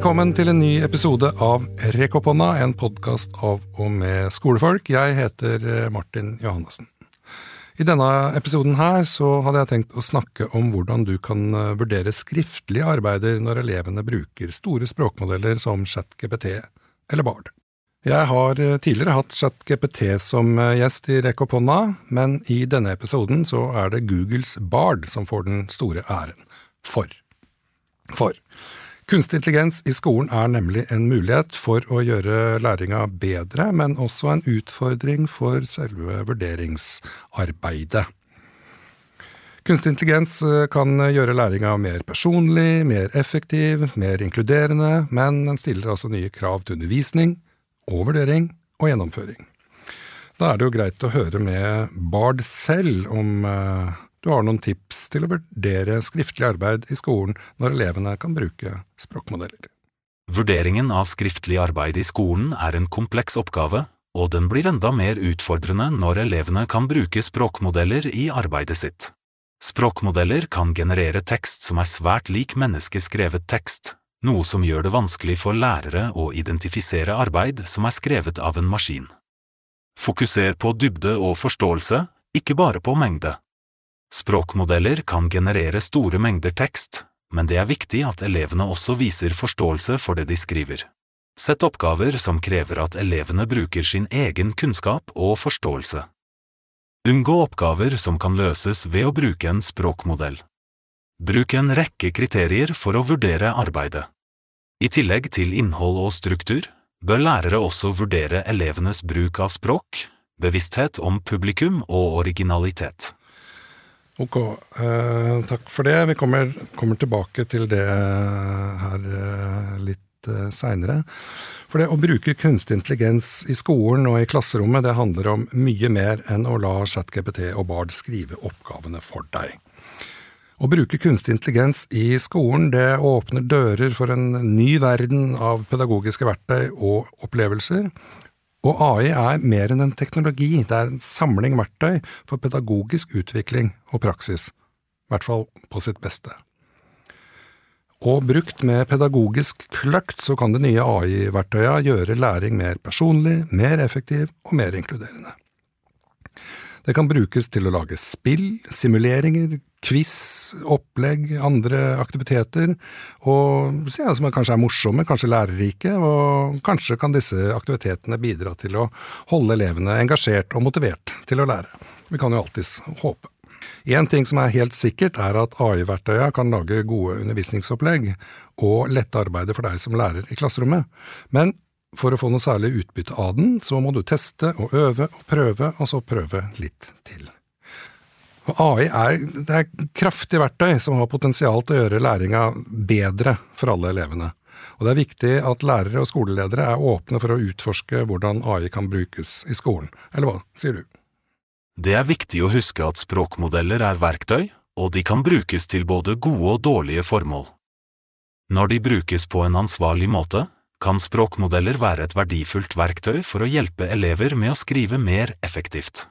Velkommen til en ny episode av Rekk en podkast av og med skolefolk. Jeg heter eh, Martin Johannessen. I denne episoden her så hadde jeg tenkt å snakke om hvordan du kan eh, vurdere skriftlige arbeider når elevene bruker store språkmodeller som ChatGPT eller Bard. Jeg har eh, tidligere hatt ChatGPT som gjest i Rekk men i denne episoden så er det Googles Bard som får den store æren. For. For. Kunstig intelligens i skolen er nemlig en mulighet for å gjøre læringa bedre, men også en utfordring for selve vurderingsarbeidet. Kunstig intelligens eh, kan gjøre læringa mer personlig, mer effektiv, mer inkluderende, men den stiller altså nye krav til undervisning, og vurdering og gjennomføring. Da er det jo greit å høre med Bard selv om eh, du har noen tips til å vurdere skriftlig arbeid i skolen når elevene kan bruke språkmodeller. Vurderingen av skriftlig arbeid i skolen er en kompleks oppgave, og den blir enda mer utfordrende når elevene kan bruke språkmodeller i arbeidet sitt. Språkmodeller kan generere tekst som er svært lik menneskeskrevet tekst, noe som gjør det vanskelig for lærere å identifisere arbeid som er skrevet av en maskin. Fokuser på dybde og forståelse, ikke bare på mengde. Språkmodeller kan generere store mengder tekst, men det er viktig at elevene også viser forståelse for det de skriver. Sett oppgaver som krever at elevene bruker sin egen kunnskap og forståelse. Unngå oppgaver som kan løses ved å bruke en språkmodell. Bruk en rekke kriterier for å vurdere arbeidet. I tillegg til innhold og struktur, bør lærere også vurdere elevenes bruk av språk, bevissthet om publikum og originalitet. Ok, eh, takk for det. Vi kommer, kommer tilbake til det her eh, litt eh, seinere. For det å bruke kunstig intelligens i skolen og i klasserommet, det handler om mye mer enn å la ChatGPT og Bard skrive oppgavene for deg. Å bruke kunstig intelligens i skolen det åpner dører for en ny verden av pedagogiske verktøy og opplevelser. Og AI er mer enn en teknologi, det er en samling verktøy for pedagogisk utvikling og praksis, i hvert fall på sitt beste. Og brukt med pedagogisk kløkt så kan det nye AI-verktøya gjøre læring mer personlig, mer effektiv og mer inkluderende. Det kan brukes til å lage spill, simuleringer, quiz, opplegg, andre aktiviteter, og, ja, som kanskje er morsomme, kanskje lærerike, og kanskje kan disse aktivitetene bidra til å holde elevene engasjert og motivert til å lære. Vi kan jo alltids håpe. Én ting som er helt sikkert, er at AI-verktøya kan lage gode undervisningsopplegg og lette arbeidet for deg som lærer i klasserommet, men for å få noe særlig utbytte av den, så må du teste og øve og prøve, og så prøve litt til. AI er, det er et kraftig verktøy som har potensial til å gjøre læringa bedre for alle elevene. Og det er viktig at lærere og skoleledere er åpne for å utforske hvordan AI kan brukes i skolen. Eller hva sier du? Det er viktig å huske at språkmodeller er verktøy, og de kan brukes til både gode og dårlige formål. Når de brukes på en ansvarlig måte, kan språkmodeller være et verdifullt verktøy for å hjelpe elever med å skrive mer effektivt.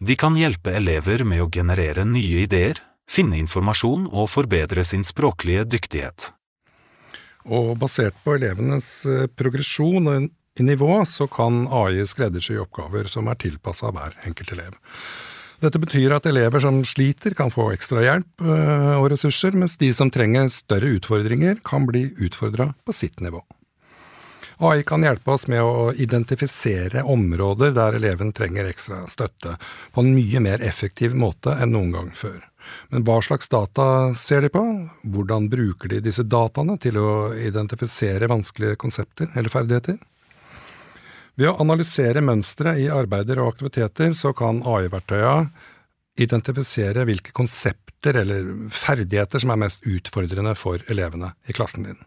De kan hjelpe elever med å generere nye ideer, finne informasjon og forbedre sin språklige dyktighet. Og basert på elevenes eh, progresjon og nivå, så kan AI skreddersy oppgaver som er tilpassa hver enkelt elev. Dette betyr at elever som sliter kan få ekstra hjelp eh, og ressurser, mens de som trenger større utfordringer kan bli utfordra på sitt nivå. AI kan hjelpe oss med å identifisere områder der eleven trenger ekstra støtte, på en mye mer effektiv måte enn noen gang før. Men hva slags data ser de på? Hvordan bruker de disse dataene til å identifisere vanskelige konsepter eller ferdigheter? Ved å analysere mønstre i arbeider og aktiviteter, så kan AI-verktøya identifisere hvilke konsepter eller ferdigheter som er mest utfordrende for elevene i klassen din.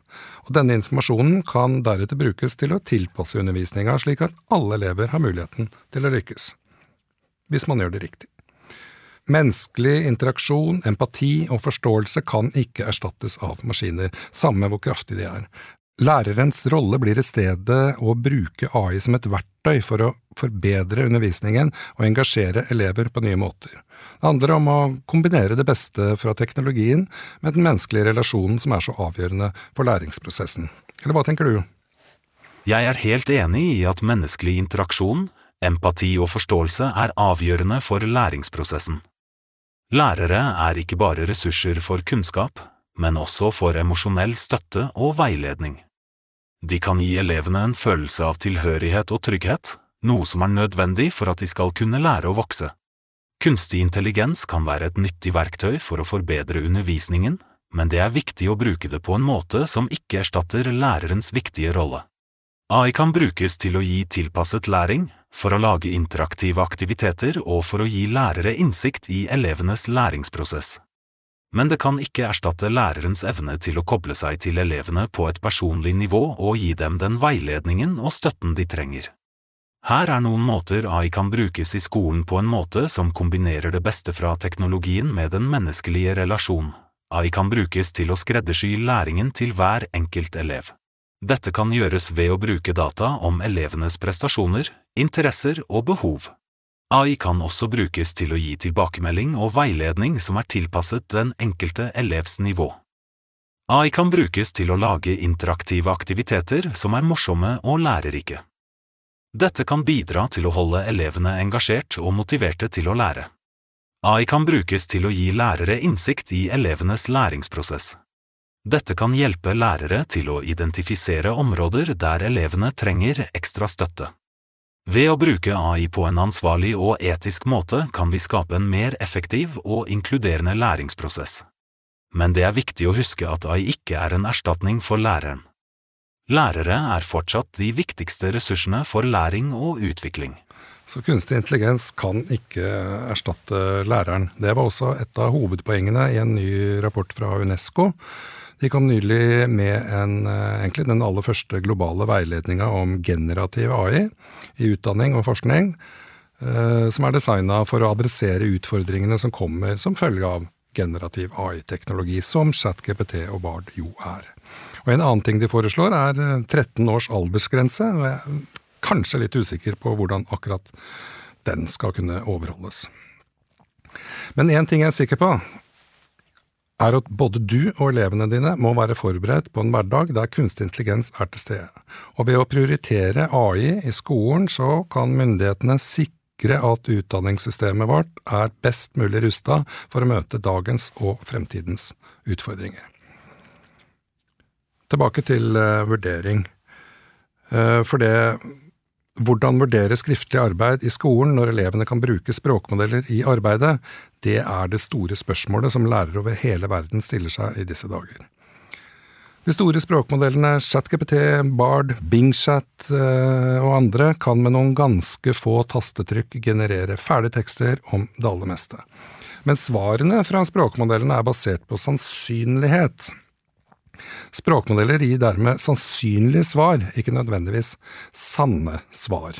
Og Denne informasjonen kan deretter brukes til å tilpasse undervisninga slik at alle elever har muligheten til å lykkes, hvis man gjør det riktig. Menneskelig interaksjon, empati og forståelse kan ikke erstattes av maskiner, samme hvor kraftig de er. Lærerens rolle blir i stedet å bruke AI som et verktøy for å forbedre undervisningen og engasjere elever på nye måter. Det handler om å kombinere det beste fra teknologien med den menneskelige relasjonen som er så avgjørende for læringsprosessen Eller hva tenker du? Jeg er helt enig i at menneskelig interaksjon, empati og forståelse er avgjørende for læringsprosessen. Lærere er ikke bare ressurser for kunnskap, men også for emosjonell støtte og veiledning. De kan gi elevene en følelse av tilhørighet og trygghet, noe som er nødvendig for at de skal kunne lære å vokse. Kunstig intelligens kan være et nyttig verktøy for å forbedre undervisningen, men det er viktig å bruke det på en måte som ikke erstatter lærerens viktige rolle. AI kan brukes til å gi tilpasset læring, for å lage interaktive aktiviteter og for å gi lærere innsikt i elevenes læringsprosess. Men det kan ikke erstatte lærerens evne til å koble seg til elevene på et personlig nivå og gi dem den veiledningen og støtten de trenger. Her er noen måter AI kan brukes i skolen på en måte som kombinerer det beste fra teknologien med den menneskelige relasjon. AI kan brukes til å skreddersy læringen til hver enkelt elev. Dette kan gjøres ved å bruke data om elevenes prestasjoner, interesser og behov. AI kan også brukes til å gi tilbakemelding og veiledning som er tilpasset den enkelte elevs nivå. AI kan brukes til å lage interaktive aktiviteter som er morsomme og lærerike. Dette kan bidra til å holde elevene engasjert og motiverte til å lære. AI kan brukes til å gi lærere innsikt i elevenes læringsprosess. Dette kan hjelpe lærere til å identifisere områder der elevene trenger ekstra støtte. Ved å bruke AI på en ansvarlig og etisk måte kan vi skape en mer effektiv og inkluderende læringsprosess. Men det er viktig å huske at AI ikke er en erstatning for læreren. Lærere er fortsatt de viktigste ressursene for læring og utvikling. Så kunstig intelligens kan ikke erstatte læreren. Det var også et av hovedpoengene i en ny rapport fra UNESCO de kom nylig med en, eh, egentlig den aller første globale veiledninga om generativ AI i utdanning og forskning, eh, som er designa for å adressere utfordringene som kommer som følge av generativ AI-teknologi, som ChatGPT og Bard jo er. Og En annen ting de foreslår, er 13 eh, års aldersgrense. og Jeg er kanskje litt usikker på hvordan akkurat den skal kunne overholdes. Men én ting jeg er sikker på, er at både du og elevene dine må være forberedt på en hverdag der kunstig intelligens er til stede. Og ved å prioritere AI i skolen, så kan myndighetene sikre at utdanningssystemet vårt er best mulig rusta for å møte dagens og fremtidens utfordringer. Tilbake til uh, vurdering. Uh, for det hvordan vurdere skriftlig arbeid i skolen når elevene kan bruke språkmodeller i arbeidet, det er det store spørsmålet som lærere over hele verden stiller seg i disse dager. De store språkmodellene ChatGPT, Bard, BingChat eh, og andre kan med noen ganske få tastetrykk generere ferdige tekster om det aller meste. Men svarene fra språkmodellene er basert på sannsynlighet, Språkmodeller gir dermed sannsynlige svar, ikke nødvendigvis sanne svar.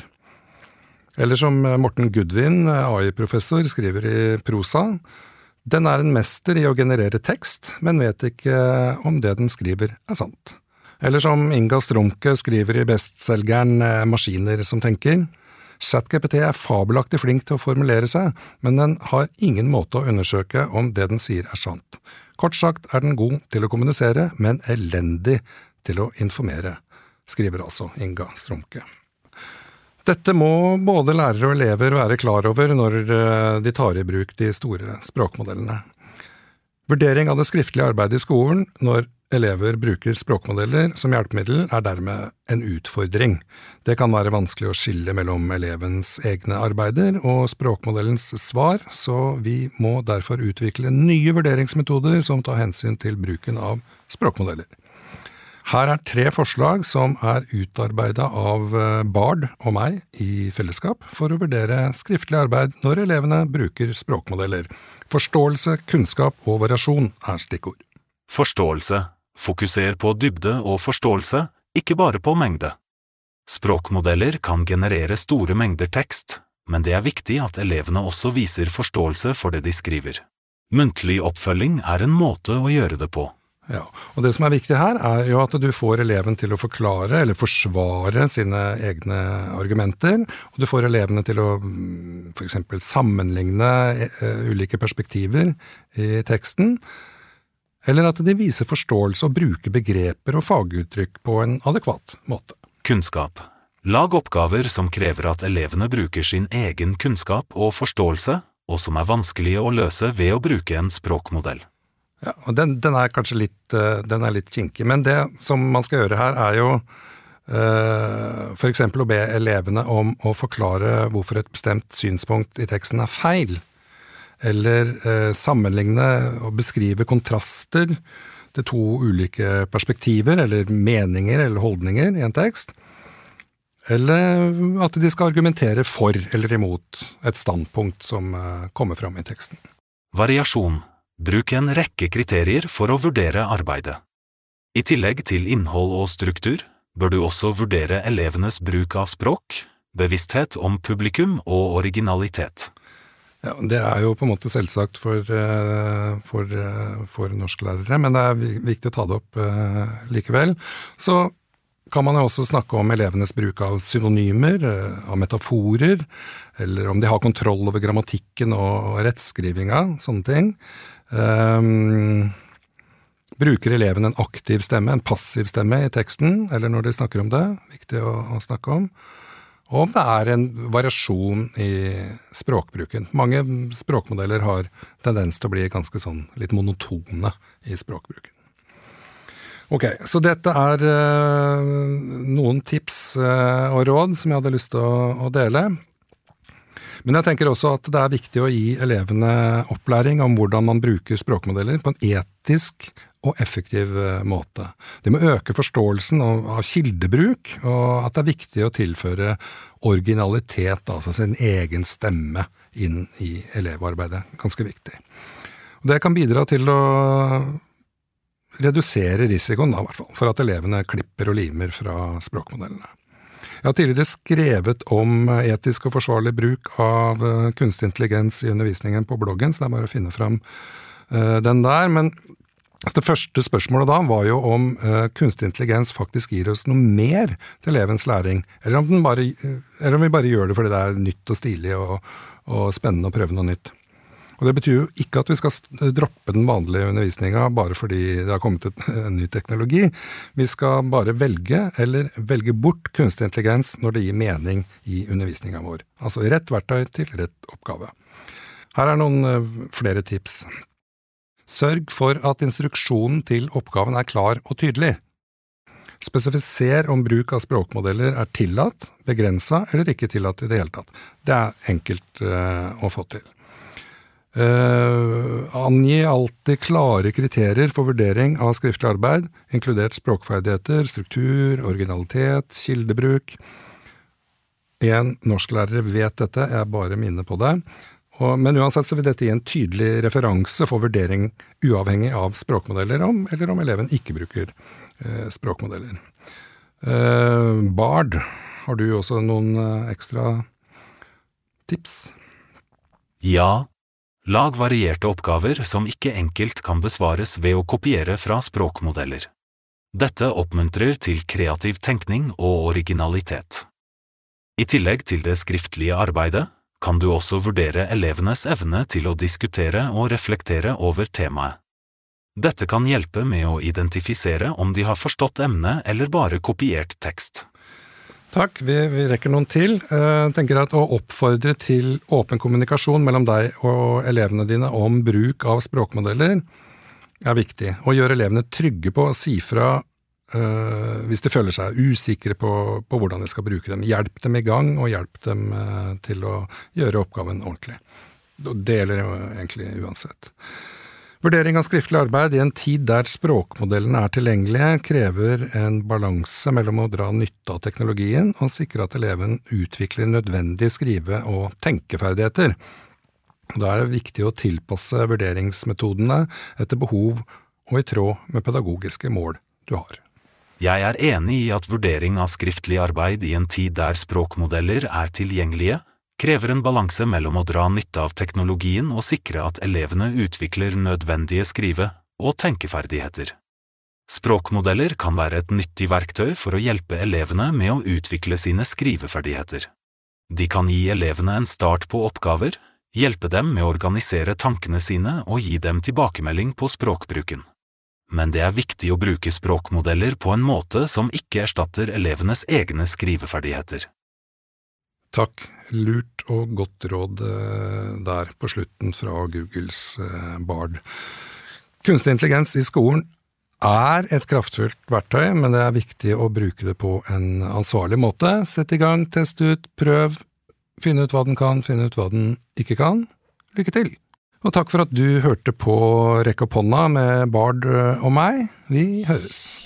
Eller som Morten Gudvin, AI-professor, skriver i prosa, den er en mester i å generere tekst, men vet ikke om det den skriver er sant. Eller som Inga Strumke skriver i bestselgeren Maskiner som tenker, ChatGPT er fabelaktig flink til å formulere seg, men den har ingen måte å undersøke om det den sier er sant. Kort sagt er den god til å kommunisere, men elendig til å informere, skriver altså Inga Strumke. Dette må både lærere og elever være klar over når eh, de tar i bruk de store språkmodellene. Vurdering av det skriftlige arbeidet i skolen når elever bruker språkmodeller som hjelpemiddel, er dermed en utfordring. Det kan være vanskelig å skille mellom elevens egne arbeider og språkmodellens svar, så vi må derfor utvikle nye vurderingsmetoder som tar hensyn til bruken av språkmodeller. Her er tre forslag som er utarbeida av eh, Bard og meg i fellesskap for å vurdere skriftlig arbeid når elevene bruker språkmodeller. Forståelse, kunnskap og variasjon er stikkord. Forståelse Fokuser på dybde og forståelse, ikke bare på mengde. Språkmodeller kan generere store mengder tekst, men det er viktig at elevene også viser forståelse for det de skriver. Muntlig oppfølging er en måte å gjøre det på. Ja, og Det som er viktig her, er jo at du får eleven til å forklare eller forsvare sine egne argumenter. Og du får elevene til å mm, f.eks. sammenligne eh, ulike perspektiver i teksten. Eller at de viser forståelse og bruker begreper og faguttrykk på en adekvat måte. Kunnskap. Lag oppgaver som krever at elevene bruker sin egen kunnskap og forståelse, og som er vanskelige å løse ved å bruke en språkmodell. Ja, og den, den er kanskje litt, eh, den er litt kinkig, men det som man skal gjøre her, er jo uh, f.eks. å be elevene om å forklare hvorfor et bestemt synspunkt i teksten er feil eller eh, sammenligne og beskrive kontraster til to ulike perspektiver, eller meninger eller holdninger i en tekst. Eller at de skal argumentere for eller imot et standpunkt som eh, kommer fram i teksten. Variasjon. Bruk en rekke kriterier for å vurdere arbeidet. I tillegg til innhold og struktur bør du også vurdere elevenes bruk av språk, bevissthet om publikum og originalitet. Ja, Det er jo på en måte selvsagt for, eh, for, eh, for norsklærere, men det er viktig å ta det opp uh, likevel. Så kan man jo også snakke om elevenes bruk av synonymer, av metaforer, eller om de har kontroll over grammatikken og rettskrivinga, sånne ting. Um, bruker eleven en aktiv stemme, en passiv stemme i teksten, eller når de snakker om det? Viktig å, å snakke om og om det er en variasjon i språkbruken. Mange språkmodeller har tendens til å bli ganske sånn litt monotone i språkbruken. Ok, så dette er uh, noen tips uh, og råd som jeg hadde lyst til å, å, dele. Men jeg tenker også at det er viktig å gi elevene opplæring om hvordan man bruker språkmodeller på en etisk og effektiv eh, måte. De må øke forståelsen av kildebruk, og at det er viktig å tilføre originalitet, altså sin egen stemme, inn i elevarbeidet. Ganske viktig. Og det kan bidra til å redusere risikoen, da, hvert fall, for at elevene klipper og limer fra språkmodellene. Jeg har tidligere skrevet om etisk og forsvarlig bruk av eh, kunstig intelligens i undervisningen på bloggen, så det er bare å finne fram eh, den der. Men så det første spørsmålet da var jo om uh, kunstig intelligens faktisk gir oss noe mer til elevens læring, eller om, bare, eller om, vi bare gjør det fordi det er nytt og stilig og, og, spennende å prøve noe nytt. Og Det betyr jo ikke at vi skal droppe den vanlige undervisninga bare fordi det har kommet et, en ny teknologi. Vi skal bare velge, eller velge bort kunstig intelligens når det gir mening i undervisninga vår. Altså rett verktøy til rett oppgave. Her er noen uh, flere tips. Sørg for at instruksjonen til oppgaven er klar og tydelig. Spesifiser om bruk av språkmodeller er tillatt, begrensa eller ikke tillatt i det hele tatt. Det er enkelt uh, å få til. Uh, angi alltid klare kriterier for vurdering av skriftlig arbeid, inkludert språkferdigheter, struktur, originalitet, kildebruk. «Én norsklærer vet dette, jeg bare minner på det. Og, men uansett så vil dette gi en tydelig referanse for vurdering uavhengig av språkmodeller, om, eller om eleven ikke bruker eh, språkmodeller. Eh, Bard, har du også noen eh, ekstra tips? Ja, lag varierte oppgaver som ikke enkelt kan besvares ved å kopiere fra språkmodeller. Dette oppmuntrer til kreativ tenkning og originalitet. I tillegg til det skriftlige arbeidet kan du også vurdere elevenes evne til å diskutere og reflektere over temaet. Dette kan hjelpe med å identifisere om de har forstått emnet eller bare kopiert tekst. Takk, vi, vi rekker noen til. Jeg uh, tenker at Å oppfordre til åpen kommunikasjon mellom deg og elevene dine om bruk av språkmodeller er viktig. Å gjøre elevene trygge på å si fra Uh, hvis de føler seg usikre på, på, hvordan de skal bruke dem. Hjelp dem i gang, og hjelp dem uh, til å gjøre oppgaven ordentlig. Det gjelder egentlig uansett. Vurdering av skriftlig arbeid i en tid der språkmodellene er tilgjengelige, krever en balanse mellom å dra nytte av teknologien og sikre at eleven utvikler nødvendige skrive- og tenkeferdigheter. Da er det viktig å tilpasse vurderingsmetodene etter behov og i tråd med pedagogiske mål du har. Jeg er enig i at vurdering av skriftlig arbeid i en tid der språkmodeller er tilgjengelige, krever en balanse mellom å dra nytte av teknologien og sikre at elevene utvikler nødvendige skrive- og tenkeferdigheter. Språkmodeller kan være et nyttig verktøy for å hjelpe elevene med å utvikle sine skriveferdigheter. De kan gi elevene en start på oppgaver, hjelpe dem med å organisere tankene sine og gi dem tilbakemelding på språkbruken. Men det er viktig å bruke språkmodeller på en måte som ikke erstatter elevenes egne skriveferdigheter. Takk, lurt og godt råd eh, der på slutten fra Googles eh, Bard. Kunstig intelligens i skolen er et kraftfullt verktøy, men det er viktig å bruke det på en ansvarlig måte. Sett i gang, test ut, prøv, finne ut hva den kan, finne ut hva den ikke kan. Lykke til! Og takk for at du hørte på Rekk opp hånda med Bard og meg. Vi høres.